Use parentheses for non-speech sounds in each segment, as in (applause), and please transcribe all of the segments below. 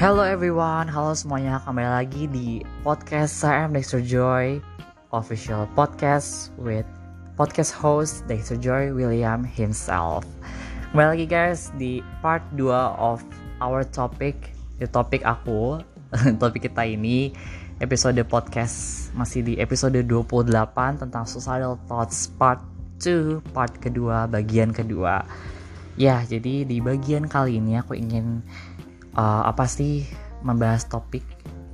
Hello everyone, halo semuanya, kembali lagi di podcast saya Dexter Joy Official Podcast with podcast host Dexter Joy William himself. Kembali lagi guys di part 2 of our topic Di topik aku, (laughs) topik kita ini episode podcast Masih di episode 28 tentang Societal Thoughts part 2 Part kedua, bagian kedua. Ya, jadi di bagian kali ini aku ingin uh, apa sih membahas topik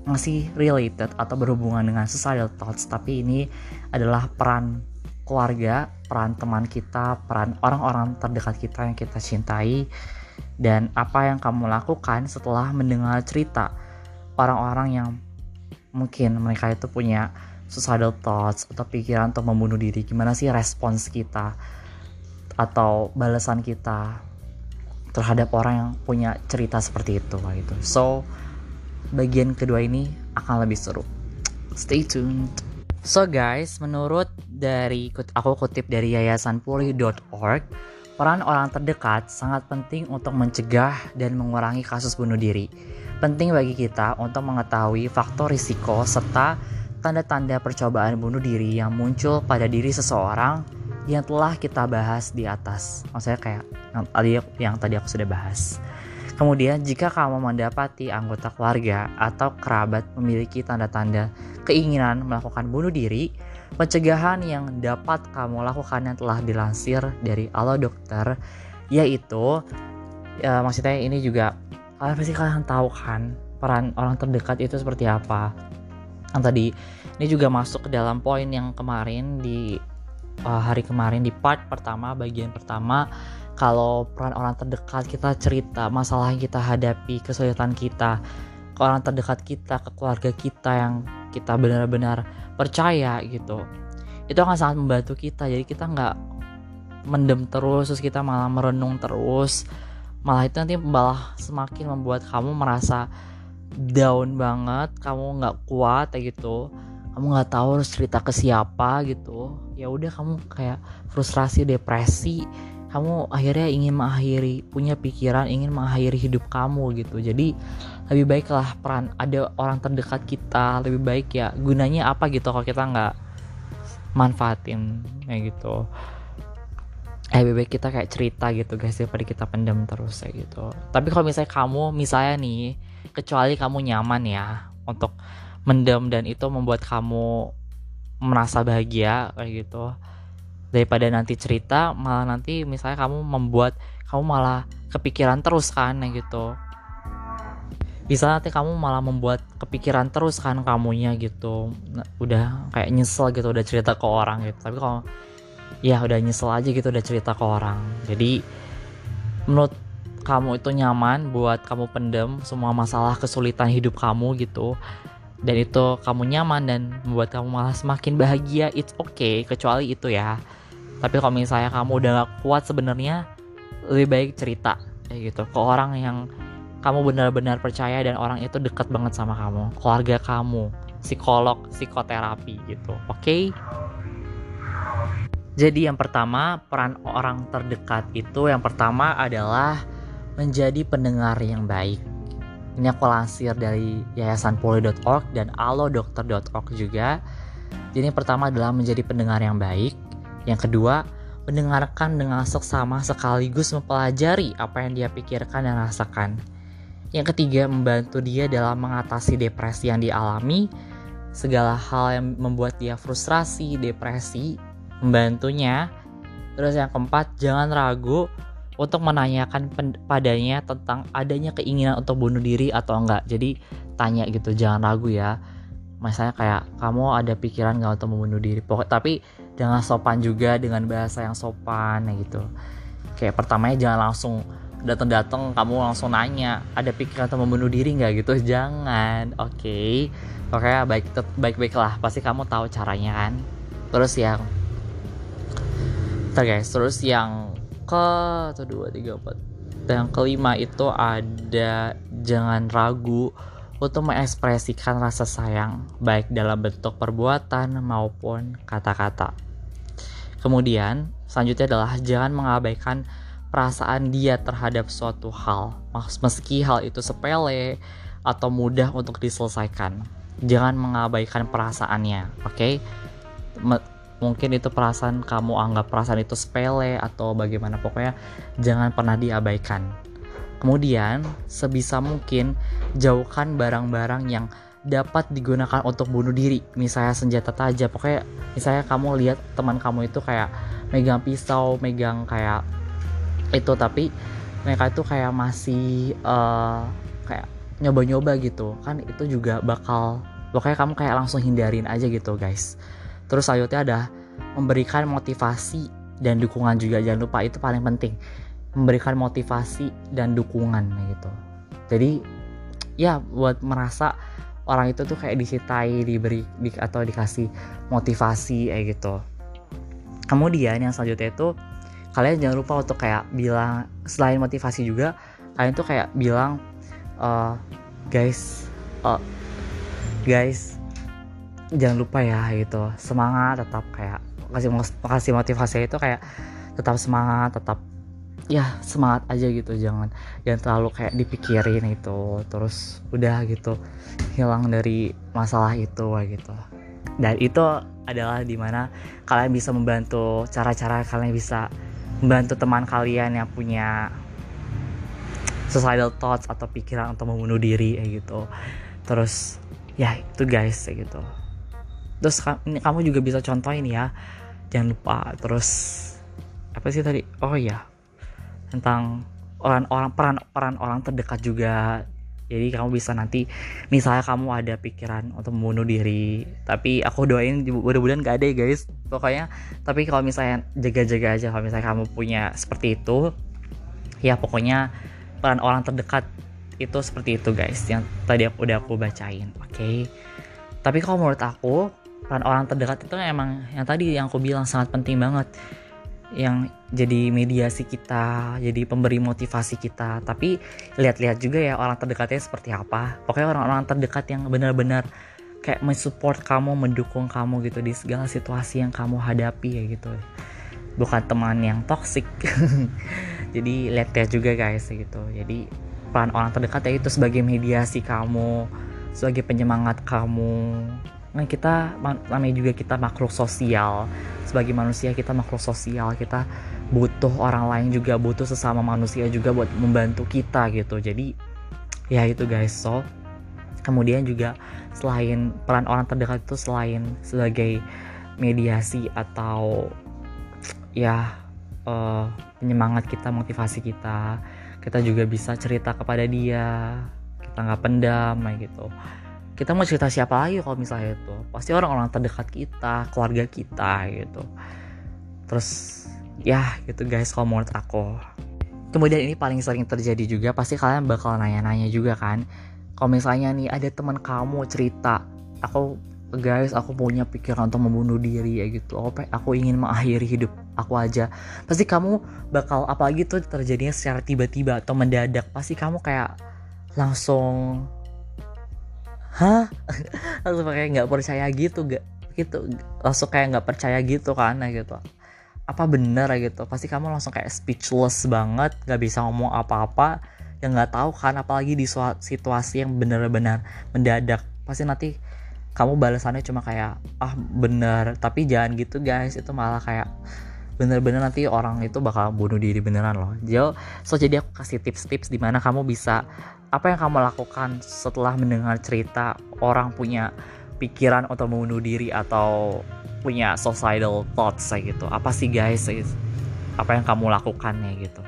masih related atau berhubungan dengan societal thoughts tapi ini adalah peran keluarga, peran teman kita, peran orang-orang terdekat kita yang kita cintai dan apa yang kamu lakukan setelah mendengar cerita orang-orang yang mungkin mereka itu punya suicidal thoughts atau pikiran untuk membunuh diri. Gimana sih respons kita atau balasan kita terhadap orang yang punya cerita seperti itu gitu. So bagian kedua ini akan lebih seru. Stay tuned. So guys, menurut dari aku kutip dari yayasan pulih.org, peran orang terdekat sangat penting untuk mencegah dan mengurangi kasus bunuh diri. Penting bagi kita untuk mengetahui faktor risiko serta tanda-tanda percobaan bunuh diri yang muncul pada diri seseorang yang telah kita bahas di atas. Maksudnya kayak yang tadi yang tadi aku sudah bahas. Kemudian jika kamu mendapati anggota keluarga atau kerabat memiliki tanda-tanda keinginan melakukan bunuh diri, pencegahan yang dapat kamu lakukan yang telah dilansir dari Alo Dokter yaitu ya maksudnya ini juga kalian pasti kalian tahu kan peran orang terdekat itu seperti apa. Yang tadi ini juga masuk ke dalam poin yang kemarin di uh, hari kemarin di part pertama bagian pertama kalau peran orang terdekat kita cerita masalah yang kita hadapi kesulitan kita ke orang terdekat kita ke keluarga kita yang kita benar-benar percaya gitu itu akan sangat membantu kita. Jadi kita nggak mendem terus terus kita malah merenung terus malah itu nanti malah semakin membuat kamu merasa down banget kamu nggak kuat kayak gitu kamu nggak tahu harus cerita ke siapa gitu. Ya udah kamu kayak frustrasi depresi. Kamu akhirnya ingin mengakhiri punya pikiran ingin mengakhiri hidup kamu gitu. Jadi lebih baiklah peran ada orang terdekat kita lebih baik ya. Gunanya apa gitu kalau kita nggak manfaatin kayak gitu. Eh lebih baik kita kayak cerita gitu guys daripada kita pendam terus kayak gitu. Tapi kalau misalnya kamu misalnya nih kecuali kamu nyaman ya untuk mendem dan itu membuat kamu merasa bahagia kayak gitu. Daripada nanti cerita malah nanti misalnya kamu membuat kamu malah kepikiran terus kan kayak gitu. Bisa nanti kamu malah membuat kepikiran terus kan kamunya gitu. Nah, udah kayak nyesel gitu udah cerita ke orang gitu. Tapi kalau ya udah nyesel aja gitu udah cerita ke orang. Jadi menurut kamu itu nyaman buat kamu pendem semua masalah kesulitan hidup kamu gitu dan itu kamu nyaman dan membuat kamu malah semakin bahagia. It's okay kecuali itu ya. Tapi kalau misalnya kamu udah gak kuat sebenarnya lebih baik cerita kayak gitu. Ke orang yang kamu benar-benar percaya dan orang itu dekat banget sama kamu. Keluarga kamu psikolog psikoterapi gitu oke? Okay? jadi yang pertama peran orang terdekat itu yang pertama adalah menjadi pendengar yang baik ini aku lansir dari yayasan poli.org dan alodokter.org juga. Jadi yang pertama adalah menjadi pendengar yang baik. Yang kedua, mendengarkan dengan seksama sekaligus mempelajari apa yang dia pikirkan dan rasakan. Yang ketiga, membantu dia dalam mengatasi depresi yang dialami, segala hal yang membuat dia frustrasi, depresi, membantunya. Terus yang keempat, jangan ragu untuk menanyakan padanya tentang adanya keinginan untuk bunuh diri atau enggak. Jadi tanya gitu, jangan ragu ya. Misalnya kayak kamu ada pikiran nggak untuk membunuh diri, pokok tapi jangan sopan juga dengan bahasa yang sopan ya gitu. Kayak pertamanya jangan langsung datang-datang kamu langsung nanya ada pikiran untuk membunuh diri nggak gitu jangan oke okay. oke baik baik baiklah pasti kamu tahu caranya kan terus yang Ntar guys terus yang ke satu dua tiga empat yang kelima itu ada jangan ragu untuk mengekspresikan rasa sayang baik dalam bentuk perbuatan maupun kata-kata. Kemudian selanjutnya adalah jangan mengabaikan perasaan dia terhadap suatu hal meski hal itu sepele atau mudah untuk diselesaikan jangan mengabaikan perasaannya oke okay? Mungkin itu perasaan kamu anggap perasaan itu sepele atau bagaimana. Pokoknya jangan pernah diabaikan. Kemudian sebisa mungkin jauhkan barang-barang yang dapat digunakan untuk bunuh diri. Misalnya senjata tajam. Pokoknya misalnya kamu lihat teman kamu itu kayak megang pisau megang kayak itu. Tapi mereka itu kayak masih uh, kayak nyoba-nyoba gitu. Kan itu juga bakal pokoknya kamu kayak langsung hindarin aja gitu guys terus selanjutnya ada memberikan motivasi dan dukungan juga. Jangan lupa itu paling penting. Memberikan motivasi dan dukungan gitu. Jadi ya buat merasa orang itu tuh kayak disitai diberi di, atau dikasih motivasi kayak gitu. Kemudian yang selanjutnya itu kalian jangan lupa untuk kayak bilang selain motivasi juga kalian tuh kayak bilang uh, guys uh, guys jangan lupa ya gitu. Semangat tetap kayak kasih kasih motivasi itu kayak tetap semangat tetap ya semangat aja gitu. Jangan jangan terlalu kayak dipikirin itu. Terus udah gitu hilang dari masalah itu gitu. Dan itu adalah di mana kalian bisa membantu cara-cara kalian bisa membantu teman kalian yang punya suicidal thoughts atau pikiran untuk membunuh diri gitu. Terus ya itu guys gitu terus ini kamu juga bisa contohin ya. Jangan lupa terus apa sih tadi? Oh ya tentang orang-orang peran peran orang terdekat juga. Jadi kamu bisa nanti misalnya kamu ada pikiran untuk membunuh diri tapi aku doain mudah-mudahan gak ada ya guys. Pokoknya tapi kalau misalnya jaga-jaga aja kalau misalnya kamu punya seperti itu ya pokoknya peran orang terdekat itu seperti itu guys yang tadi aku udah aku bacain oke? Okay? tapi kalau menurut aku peran orang terdekat itu emang yang tadi yang aku bilang sangat penting banget yang jadi mediasi kita, jadi pemberi motivasi kita. Tapi lihat-lihat juga ya orang terdekatnya seperti apa. Pokoknya orang-orang terdekat yang benar-benar kayak mensupport kamu, mendukung kamu gitu di segala situasi yang kamu hadapi ya gitu. Bukan teman yang toxic. (laughs) jadi lihat-lihat juga guys gitu. Jadi peran orang terdekat ya itu sebagai mediasi kamu, sebagai penyemangat kamu. Nah kita namanya juga kita makhluk sosial. Sebagai manusia kita makhluk sosial. Kita butuh orang lain juga butuh sesama manusia juga buat membantu kita gitu. Jadi ya itu guys. So kemudian juga selain peran orang terdekat itu selain sebagai mediasi atau ya uh, penyemangat kita motivasi kita kita juga bisa cerita kepada dia. Kita nggak pendam gitu kita mau cerita siapa lagi kalau misalnya itu? Pasti orang-orang terdekat kita keluarga kita gitu. Terus ya gitu guys kalau menurut aku. Kemudian ini paling sering terjadi juga pasti kalian bakal nanya-nanya juga kan. Kalau misalnya nih ada teman kamu cerita aku guys aku punya pikiran untuk membunuh diri ya gitu. Apa aku ingin mengakhiri hidup aku aja. Pasti kamu bakal apalagi tuh terjadinya secara tiba-tiba atau mendadak pasti kamu kayak langsung hah? (laughs) Langsung kayak nggak percaya gitu gak gitu. Langsung kayak nggak percaya gitu kan ya gitu. Apa bener ya gitu. Pasti kamu langsung kayak speechless banget nggak bisa ngomong apa-apa yang nggak tahu kan apalagi di situasi yang bener-bener mendadak. Pasti nanti kamu balasannya cuma kayak ah bener. Tapi jangan gitu guys. Itu malah kayak bener-bener nanti orang itu bakal bunuh diri beneran loh. Jadi so jadi aku kasih tips-tips di mana kamu bisa apa yang kamu lakukan setelah mendengar cerita orang punya pikiran untuk membunuh diri atau punya suicidal thoughts kayak gitu? Apa sih guys apa yang kamu lakukan ya gitu?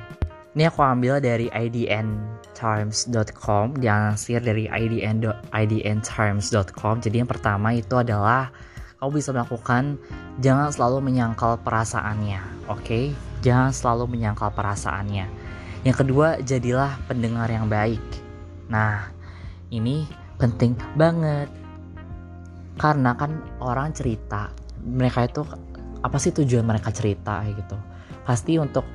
Ini aku ambil dari idnterms.com diansir dari idn idnterms.com jadi yang pertama itu adalah kamu bisa melakukan jangan selalu menyangkal perasaannya oke? Okay? jangan selalu menyangkal perasaannya. Yang kedua jadilah pendengar yang baik Nah, ini penting banget. Karena kan orang cerita, mereka itu apa sih tujuan mereka cerita gitu. Pasti untuk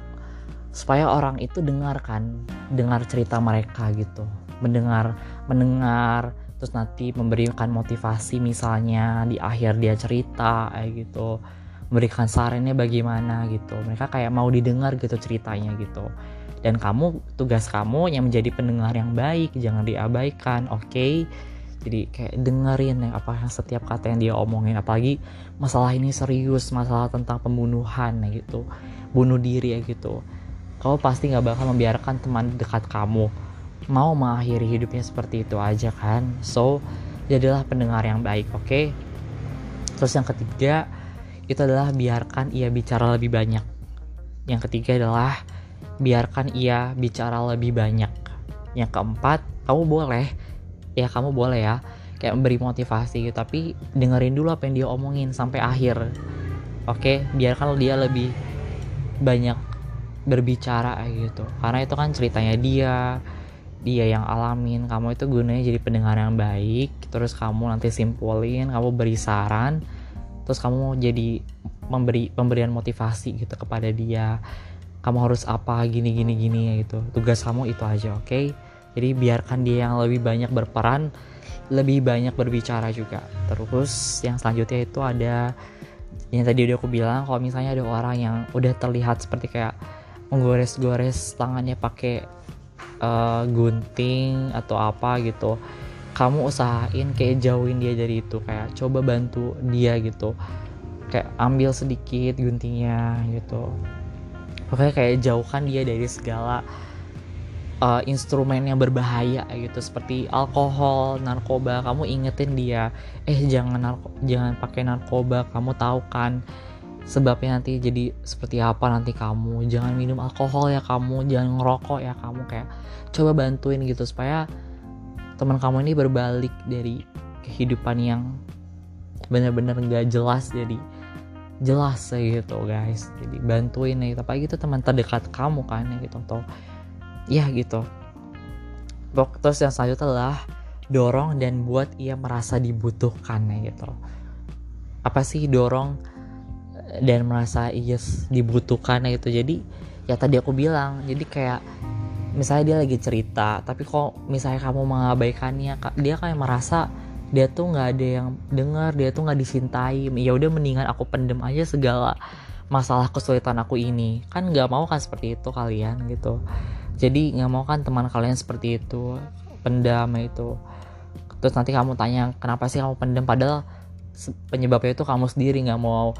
supaya orang itu dengar kan, dengar cerita mereka gitu. Mendengar, mendengar terus nanti memberikan motivasi misalnya di akhir dia cerita kayak gitu memberikan sarannya bagaimana gitu mereka kayak mau didengar gitu ceritanya gitu dan kamu tugas kamu yang menjadi pendengar yang baik jangan diabaikan oke okay? jadi kayak dengerin ya apa yang setiap kata yang dia omongin apalagi masalah ini serius masalah tentang pembunuhan ya gitu bunuh diri ya gitu kamu pasti nggak bakal membiarkan teman dekat kamu mau mengakhiri hidupnya seperti itu aja kan so jadilah pendengar yang baik oke okay? terus yang ketiga itu adalah biarkan ia bicara lebih banyak. Yang ketiga adalah biarkan ia bicara lebih banyak. Yang keempat, kamu boleh ya kamu boleh ya kayak memberi motivasi gitu, tapi dengerin dulu apa yang dia omongin sampai akhir. Oke, biarkan dia lebih banyak berbicara gitu. Karena itu kan ceritanya dia, dia yang alamin kamu itu gunanya jadi pendengar yang baik terus kamu nanti simpulin kamu beri saran terus kamu jadi memberi pemberian motivasi gitu kepada dia kamu harus apa gini gini gini ya gitu. Tugas kamu itu aja oke? Okay? jadi biarkan dia yang lebih banyak berperan lebih banyak berbicara juga. Terus yang selanjutnya itu ada yang tadi udah aku bilang kalau misalnya ada orang yang udah terlihat seperti kayak menggores-gores tangannya pakai uh, gunting atau apa gitu kamu usahain kayak jauhin dia dari itu. Kayak coba bantu dia gitu. Kayak ambil sedikit guntingnya gitu pokoknya kayak jauhkan dia dari segala uh, instrumen yang berbahaya gitu seperti alkohol narkoba. Kamu ingetin dia eh jangan narko jangan pakai narkoba kamu tahu kan sebabnya nanti jadi seperti apa nanti kamu. Jangan minum alkohol ya kamu jangan ngerokok ya kamu. Kayak coba bantuin gitu supaya teman kamu ini berbalik dari kehidupan yang benar-benar nggak jelas jadi jelas gitu guys. Jadi bantuin nih gitu teman terdekat kamu kan ya gitu atau ya gitu. Terus yang selanjutnya adalah dorong dan buat ia merasa dibutuhkan ya gitu. Apa sih dorong dan merasa ia dibutuhkan ya gitu? Jadi ya tadi aku bilang jadi kayak misalnya dia lagi cerita tapi kok misalnya kamu mengabaikannya dia kayak merasa dia tuh nggak ada yang dengar dia tuh nggak disintai. Ya udah mendingan aku pendem aja segala masalah kesulitan aku ini. Kan nggak mau kan seperti itu kalian gitu. Jadi nggak mau kan teman kalian seperti itu pendam itu. Terus nanti kamu tanya kenapa sih kamu pendem? Padahal penyebabnya itu kamu sendiri nggak mau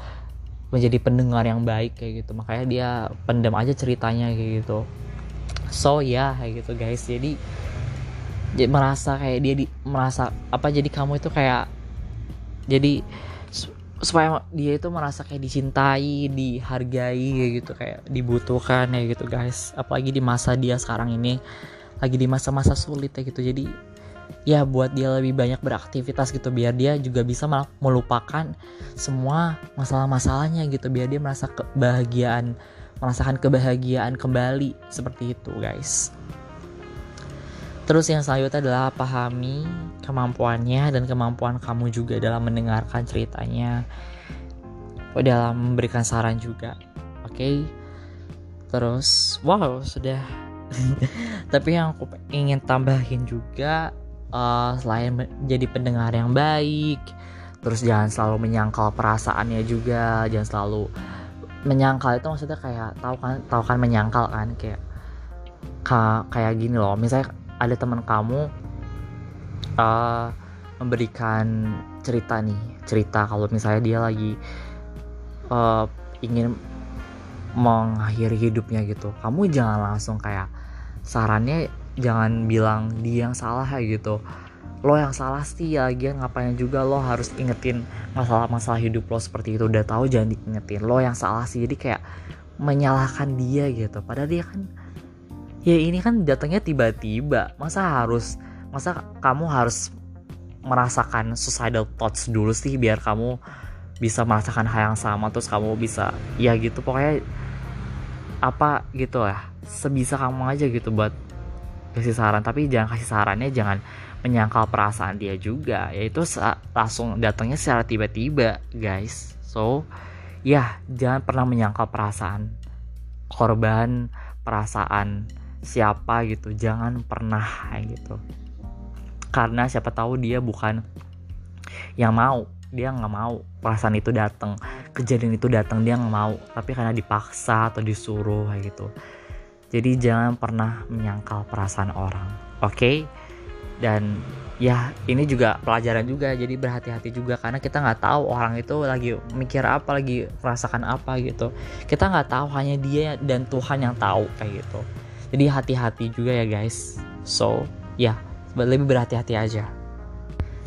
menjadi pendengar yang baik kayak gitu. Makanya dia pendem aja ceritanya kayak gitu. So ya yeah, kayak gitu guys. Jadi jadi merasa kayak dia di, merasa apa jadi kamu itu kayak jadi supaya dia itu merasa kayak dicintai, dihargai kayak gitu kayak dibutuhkan ya gitu guys. Apalagi di masa dia sekarang ini lagi di masa-masa sulit ya gitu. Jadi ya buat dia lebih banyak beraktivitas gitu biar dia juga bisa melupakan semua masalah-masalahnya gitu biar dia merasa kebahagiaan merasakan kebahagiaan kembali seperti itu guys terus yang selanjutnya adalah pahami kemampuannya dan kemampuan kamu juga dalam mendengarkan ceritanya. Dalam memberikan saran juga oke? Okay? terus wow sudah. (laughs) Tapi yang aku ingin tambahin juga uh, selain menjadi pendengar yang baik terus jangan selalu menyangkal perasaannya juga jangan selalu menyangkal. Itu maksudnya kayak tahu kan tahu kan menyangkal kan kayak ka, kayak gini loh. Misalnya ada teman kamu uh, memberikan cerita nih cerita kalau misalnya dia lagi uh, ingin mengakhiri hidupnya gitu. Kamu jangan langsung kayak sarannya jangan bilang dia yang salah ya gitu. Lo yang salah sih ya lagian ngapain juga lo harus ingetin masalah-masalah hidup lo seperti itu. Udah tahu jangan diingetin lo yang salah sih. Jadi kayak menyalahkan dia gitu. Padahal dia kan ya ini kan datangnya tiba-tiba. Masa harus masa kamu harus merasakan suicidal thoughts dulu sih biar kamu bisa merasakan hal yang sama terus kamu bisa ya gitu. Pokoknya apa gitu ya sebisa kamu aja gitu buat kasih saran. Tapi jangan kasih sarannya jangan menyangkal perasaan dia juga. Yaitu langsung datangnya secara tiba-tiba guys. So ya jangan pernah menyangkal perasaan korban perasaan siapa gitu jangan pernah gitu. Karena siapa tahu dia bukan yang mau dia nggak mau perasaan itu datang kejadian itu datang dia nggak mau. Tapi karena dipaksa atau disuruh gitu. Jadi jangan pernah menyangkal perasaan orang oke? Okay? dan ya ini juga pelajaran juga jadi berhati-hati juga. Karena kita nggak tahu orang itu lagi mikir apa lagi merasakan apa gitu. Kita nggak tahu hanya dia dan Tuhan yang tahu kayak gitu jadi hati-hati juga ya guys. So ya lebih berhati-hati aja.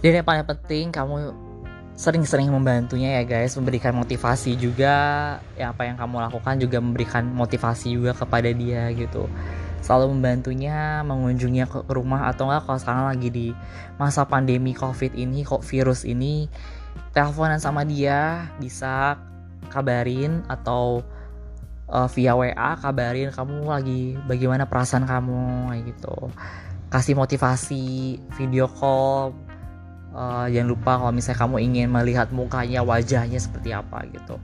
Dan yang paling penting kamu sering-sering membantunya ya guys. Memberikan motivasi juga. Ya apa yang kamu lakukan juga memberikan motivasi juga kepada dia gitu. Selalu membantunya mengunjungi ke rumah atau enggak kalau sekarang lagi di masa pandemi covid ini kok virus ini teleponan sama dia bisa kabarin atau uh, via WA kabarin kamu lagi bagaimana perasaan kamu gitu kasih motivasi video call uh, jangan lupa kalau misalnya kamu ingin melihat mukanya wajahnya seperti apa gitu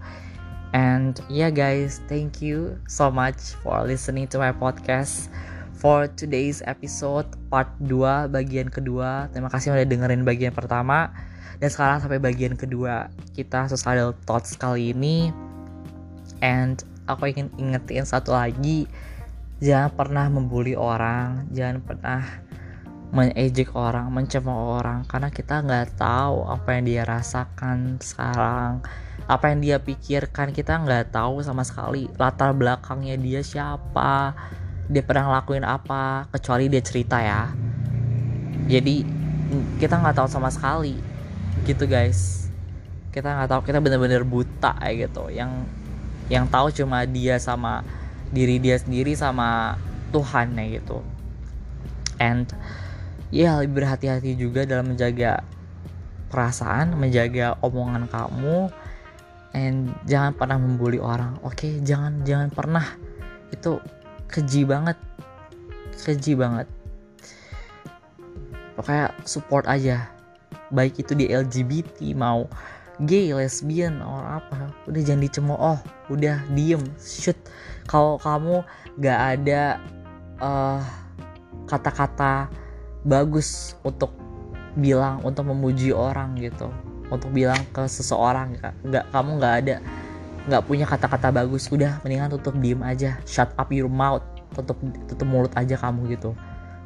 And yeah guys, thank you so much for listening to my podcast for today's episode part 2 bagian kedua. Terima kasih udah dengerin bagian pertama dan sekarang sampai bagian kedua kita suicidal thoughts kali ini. And aku ingin ingetin satu lagi, jangan pernah membuli orang, jangan pernah mengejek orang, mencemooh orang karena kita nggak tahu apa yang dia rasakan sekarang apa yang dia pikirkan kita nggak tahu sama sekali latar belakangnya dia siapa dia pernah ngelakuin apa kecuali dia cerita ya. Jadi kita nggak tahu sama sekali gitu guys. Kita nggak tahu kita bener-bener buta gitu yang yang tahu cuma dia sama diri dia sendiri sama Tuhan ya gitu. And ya lebih berhati-hati juga dalam menjaga perasaan menjaga omongan kamu. And jangan pernah membuli orang oke? Okay? jangan jangan pernah. Itu keji banget. Keji banget. Pokoknya support aja. Baik itu di LGBT mau gay lesbian or apa. Udah jangan dicemooh. Oh udah diem. Shoot. Kalau kamu gak ada eh, kata-kata bagus untuk bilang untuk memuji orang gitu untuk bilang ke seseorang nggak kamu nggak ada nggak punya kata-kata bagus udah mendingan tutup diem aja. Shut up your mouth. Tutup tutup mulut aja kamu gitu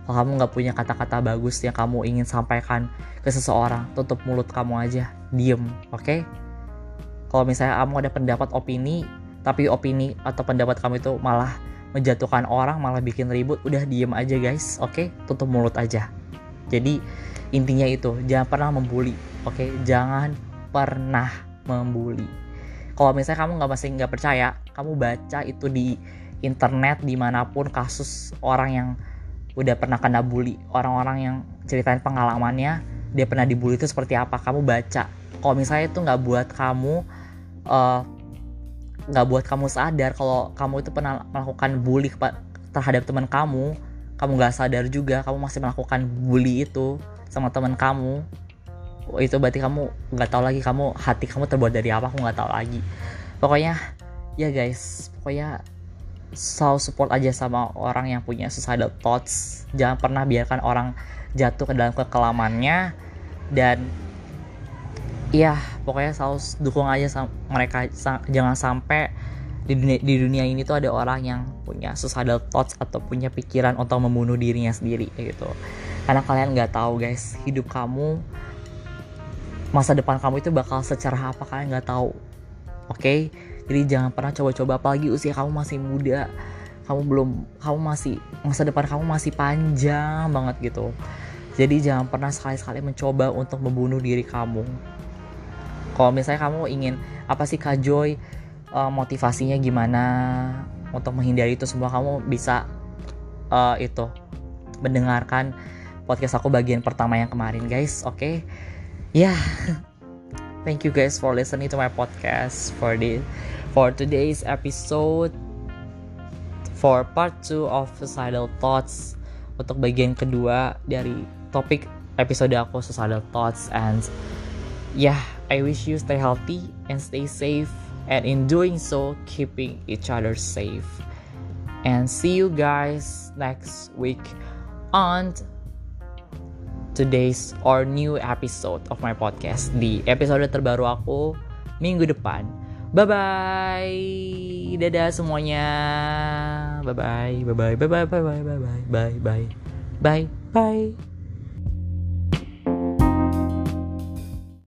kalau kamu nggak punya kata-kata bagus yang kamu ingin sampaikan ke seseorang tutup mulut kamu aja diem oke okay? kalau misalnya kamu ada pendapat opini tapi opini atau pendapat kamu itu malah menjatuhkan orang malah bikin ribut udah diem aja guys oke okay? tutup mulut aja jadi intinya itu jangan pernah membuli oke okay? jangan pernah membuli kalau misalnya kamu nggak masih nggak percaya kamu baca itu di internet di mana pun kasus orang yang udah pernah kena bully. Orang-orang yang ceritain pengalamannya dia pernah dibully itu seperti apa? Kamu baca. Kalau misalnya itu nggak buat kamu eh, nggak uh, buat kamu sadar kalau kamu itu pernah melakukan bully terhadap teman kamu kamu nggak sadar juga kamu masih melakukan bully itu sama teman kamu oh, itu berarti kamu nggak tahu lagi kamu hati kamu terbuat dari apa aku nggak tahu lagi. Pokoknya ya guys pokoknya selalu support aja sama orang yang punya suicidal thoughts. Jangan pernah biarkan orang jatuh ke dalam kekelamannya. Dan ya pokoknya selalu dukung aja sama mereka jangan sampai di dunia, di dunia ini tuh ada orang yang punya suicidal thoughts atau punya pikiran untuk membunuh dirinya sendiri gitu. Karena kalian nggak tahu guys hidup kamu masa depan kamu itu bakal secara apa kalian nggak tahu. Oke? okay? Jadi jangan pernah coba-coba apalagi usia kamu masih muda kamu belum kamu masih masa depan kamu masih panjang banget gitu jadi jangan pernah sekali-sekali mencoba untuk membunuh diri kamu kalau misalnya kamu ingin apa sih Kak Joy uh, motivasinya gimana untuk menghindari itu semua kamu bisa uh, itu mendengarkan podcast aku bagian pertama yang kemarin guys oke okay? ya yeah. Thank you guys for listening to my podcast for the for today's episode. For part 2 of suicidal thoughts. Untuk bagian kedua dari topik episode aku suicidal thoughts. And yeah I wish you stay healthy and stay safe. And in doing so keeping each other safe. And see you guys next week on today's or new episode of my podcast di episode terbaru aku minggu depan Bye bye. Dadah semuanya. Bye bye. Bye bye. Bye bye. Bye bye. Bye bye. Bye bye. Bye bye.